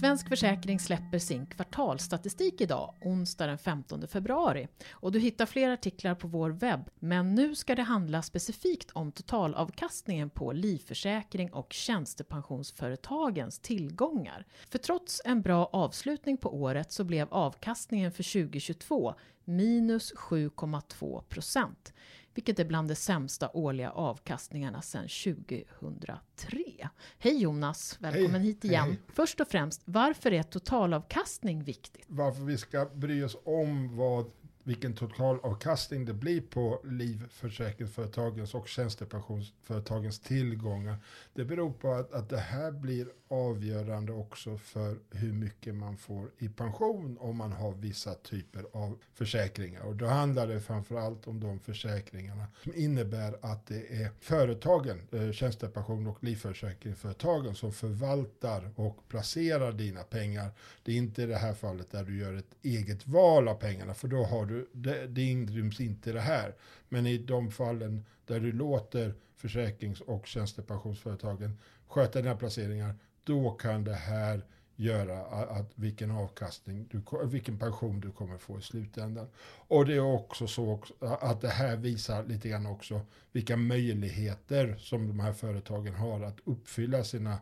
Svensk Försäkring släpper sin kvartalsstatistik idag, onsdag den 15 februari. Och du hittar fler artiklar på vår webb. Men nu ska det handla specifikt om totalavkastningen på livförsäkring och tjänstepensionsföretagens tillgångar. För trots en bra avslutning på året så blev avkastningen för 2022 minus 7,2 procent vilket är bland de sämsta årliga avkastningarna sedan 2003. Hej Jonas, välkommen hej, hit igen. Hej. Först och främst, varför är totalavkastning viktigt? Varför vi ska bry oss om vad vilken totalavkastning det blir på livförsäkringsföretagens och tjänstepensionsföretagens tillgångar. Det beror på att, att det här blir avgörande också för hur mycket man får i pension om man har vissa typer av försäkringar. Och då handlar det framförallt om de försäkringarna som innebär att det är företagen, eh, tjänstepension och livförsäkringsföretagen som förvaltar och placerar dina pengar. Det är inte i det här fallet där du gör ett eget val av pengarna för då har du, det, det inryms inte i det här. Men i de fallen där du låter försäkrings och tjänstepensionsföretagen sköta dina placeringar då kan det här göra att vilken avkastning, du, vilken pension du kommer få i slutändan. Och det är också så att det här visar lite grann också vilka möjligheter som de här företagen har att uppfylla sina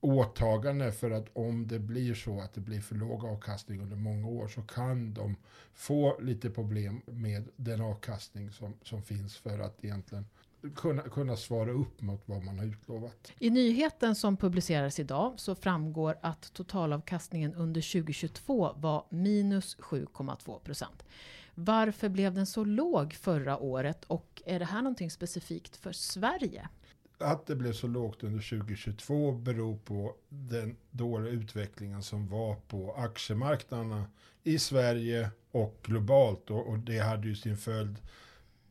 åtagande för att om det blir så att det blir för låg avkastning under många år så kan de få lite problem med den avkastning som, som finns för att egentligen kunna, kunna svara upp mot vad man har utlovat. I nyheten som publiceras idag så framgår att totalavkastningen under 2022 var minus 7,2 procent. Varför blev den så låg förra året och är det här någonting specifikt för Sverige? Att det blev så lågt under 2022 beror på den dåliga utvecklingen som var på aktiemarknaderna i Sverige och globalt. Och, och det hade ju sin följd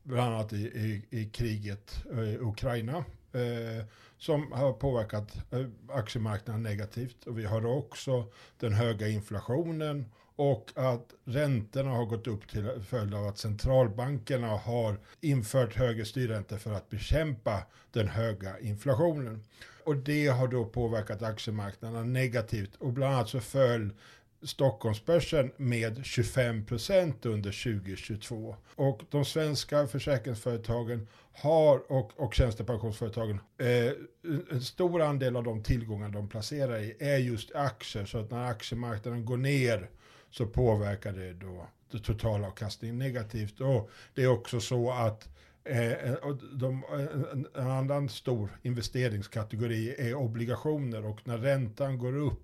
bland annat i, i, i kriget i Ukraina. Eh, som har påverkat eh, aktiemarknaden negativt. Och vi har också den höga inflationen och att räntorna har gått upp till följd av att centralbankerna har infört högre styrräntor för att bekämpa den höga inflationen. Och det har då påverkat aktiemarknaderna negativt och bland annat så föll Stockholmsbörsen med 25 procent under 2022. Och de svenska försäkringsföretagen har, och, och tjänstepensionsföretagen, eh, en stor andel av de tillgångar de placerar i är just aktier. Så att när aktiemarknaden går ner så påverkar det då det totala avkastningen negativt. Och det är också så att eh, eh de, en, annan stor investeringskategori är obligationer och när räntan går upp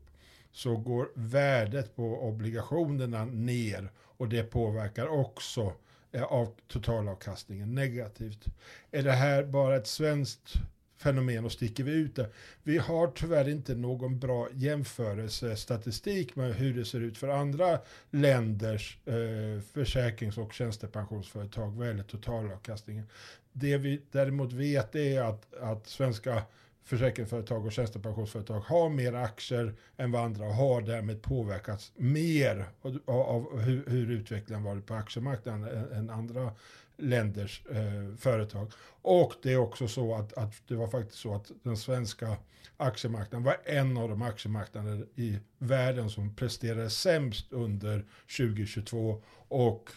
så går värdet på obligationerna ner och det påverkar också eh, av totalavkastningen negativt. Är det här bara ett svenskt fenomen och sticker vi ut det? Vi har tyvärr inte någon bra jämförelsestatistik med hur det ser ut för andra länders eh, försäkrings och tjänstepensionsföretag vad gäller totalavkastningen. Det vi däremot vet är att, att svenska försäkringsföretag och tjänstepensionsföretag har mer aktier än vad andra har därmed påverkats mer av, av hur, hur, utvecklingen varit på aktiemarknaden än, än andra länders eh, företag. Och det är också så att, att det var faktiskt så att den svenska aktiemarknaden var en av de aktiemarknader i världen som presterade sämst under 2022 och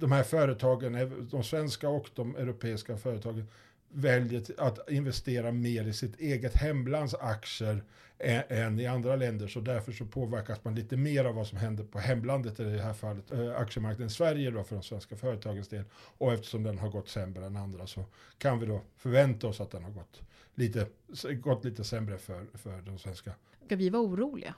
de här företagen, de svenska och de europeiska företagen väljer att investera mer i sitt eget hemlands aktier än i andra länder. Så därför så påverkas man lite mer av vad som händer på hemlandet, i det här fallet eh, aktiemarknaden i Sverige då för de svenska företagens del. Och eftersom den har gått sämre än andra så kan vi då förvänta oss att den har gått lite, gått lite sämre för, för de svenska. Ska vi vara oroliga?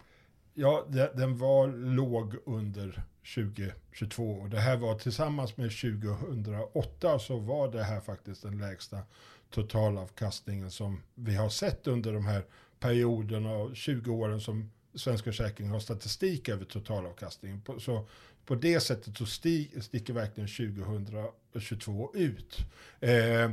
Ja, den var låg under 2022 och det här var tillsammans med 2008 så var det här faktiskt den lägsta totalavkastningen som vi har sett under de här perioderna och 20 åren som Svensk Försäkring har statistik över totalavkastningen. Så på det sättet så sticker verkligen 2022 ut. Eh,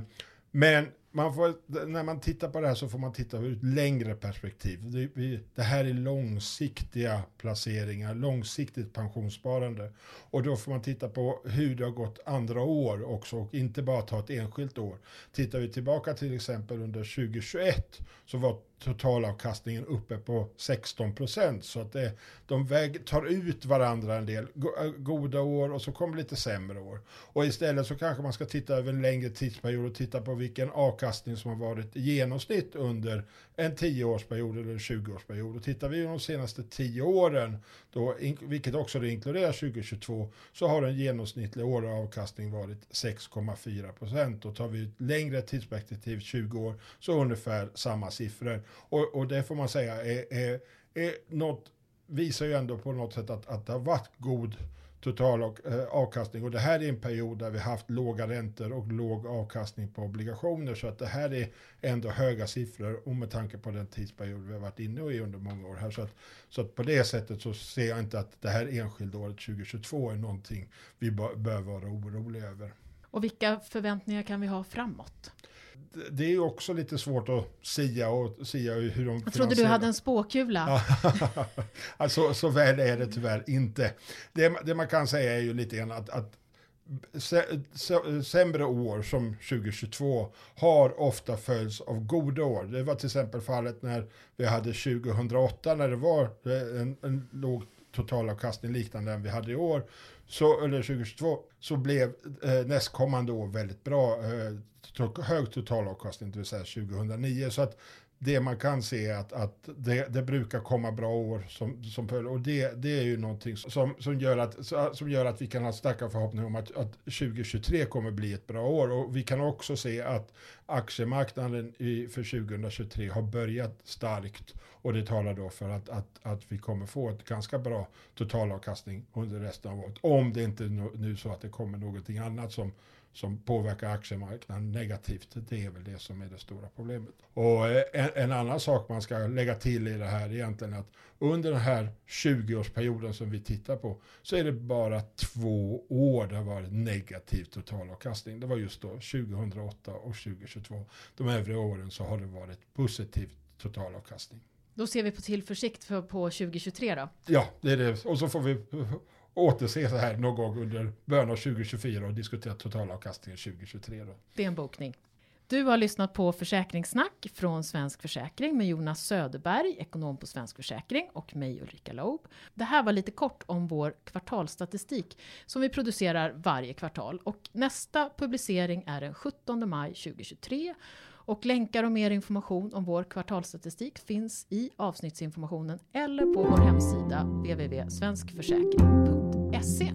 men man får, när man tittar på det här så får man titta ur ett längre perspektiv. Det, vi, det, här är långsiktiga placeringar, långsiktigt pensionssparande. Och då får man titta på hur det har gått andra år också och inte bara ta ett enskilt år. Tittar vi tillbaka till exempel under 2021 så var totalavkastningen uppe på 16 procent. Så att det, de väg, tar ut varandra en del. Äh, goda år och så kommer lite sämre år. Och istället så kanske man ska titta över en längre tidsperiod och titta på vilken avkastning som har varit i genomsnitt under en 10-årsperiod eller en 20-årsperiod. Och tittar vi de senaste 10 åren, då, vilket också inkluderar 2022, så har den genomsnittliga årlig avkastning varit 6,4 procent. Och tar vi ett längre tidsperspektiv, 20 år, så ungefär samma siffror. Och, och det får man säga är, är, är något, visar ju ändå på något sätt att, att det har varit god total och, eh, avkastning. Och det här är en period där vi haft låga räntor och låg avkastning på obligationer. Så att det här är ändå höga siffror och med tanke på den tidsperiod vi har varit inne i under många år här. Så att, så att på det sättet så ser jag inte att det här enskilda året 2022 är någonting vi bör vara oroliga över. Och vilka förväntningar kan vi ha framåt? Det är också lite svårt att sia och sia hur de Jag trodde du hade en spåkula. alltså, så väl är det tyvärr inte. Det, det man kan säga är ju lite grann att, att sämre år som 2022 har ofta följts av goda år. Det var till exempel fallet när vi hade 2008 när det var en, en låg totalavkastning liknande den vi hade i år så, eller 2022, så blev eh, nästkommande år väldigt bra. Eh, hög totalavkastning, det vill säga 2009. Så att det man kan se är att, att det, det, brukar komma bra år som, som följer. Och det, det är ju någonting som, som, gör att, som gör att vi kan ha starka förhoppningar om att, att 2023 kommer bli ett bra år. Och vi kan också se att aktiemarknaden i, för 2023 har börjat starkt. Och det talar då för att, att, att vi kommer få ett ganska bra totalavkastning under resten av året. Om det inte nu så att det kommer någonting annat som som påverkar aktiemarknaden negativt. Det är väl det som är det stora problemet. Och eh, en, en annan sak man ska lägga till i det här är egentligen att under den här 20-årsperioden som vi tittar på så är det bara två år det har varit negativ totalavkastning. Det var just då 2008 och 2022. De övriga åren så har det varit positiv totalavkastning. Då ser vi på tillförsikt för på 2023 då? Ja, det är det. Och så får vi återse så här någon gång under början av 2024 och diskutera totalavkastningen 2023. Då. Det är en bokning. Du har lyssnat på Försäkringssnack från Svensk Försäkring med Jonas Söderberg, ekonom på Svensk Försäkring och mig Ulrika Loob. Det här var lite kort om vår kvartalsstatistik som vi producerar varje kvartal och nästa publicering är den 17 maj 2023 och länkar och mer information om vår kvartalsstatistik finns i avsnittsinformationen eller på vår hemsida www.svenskförsäkring.se.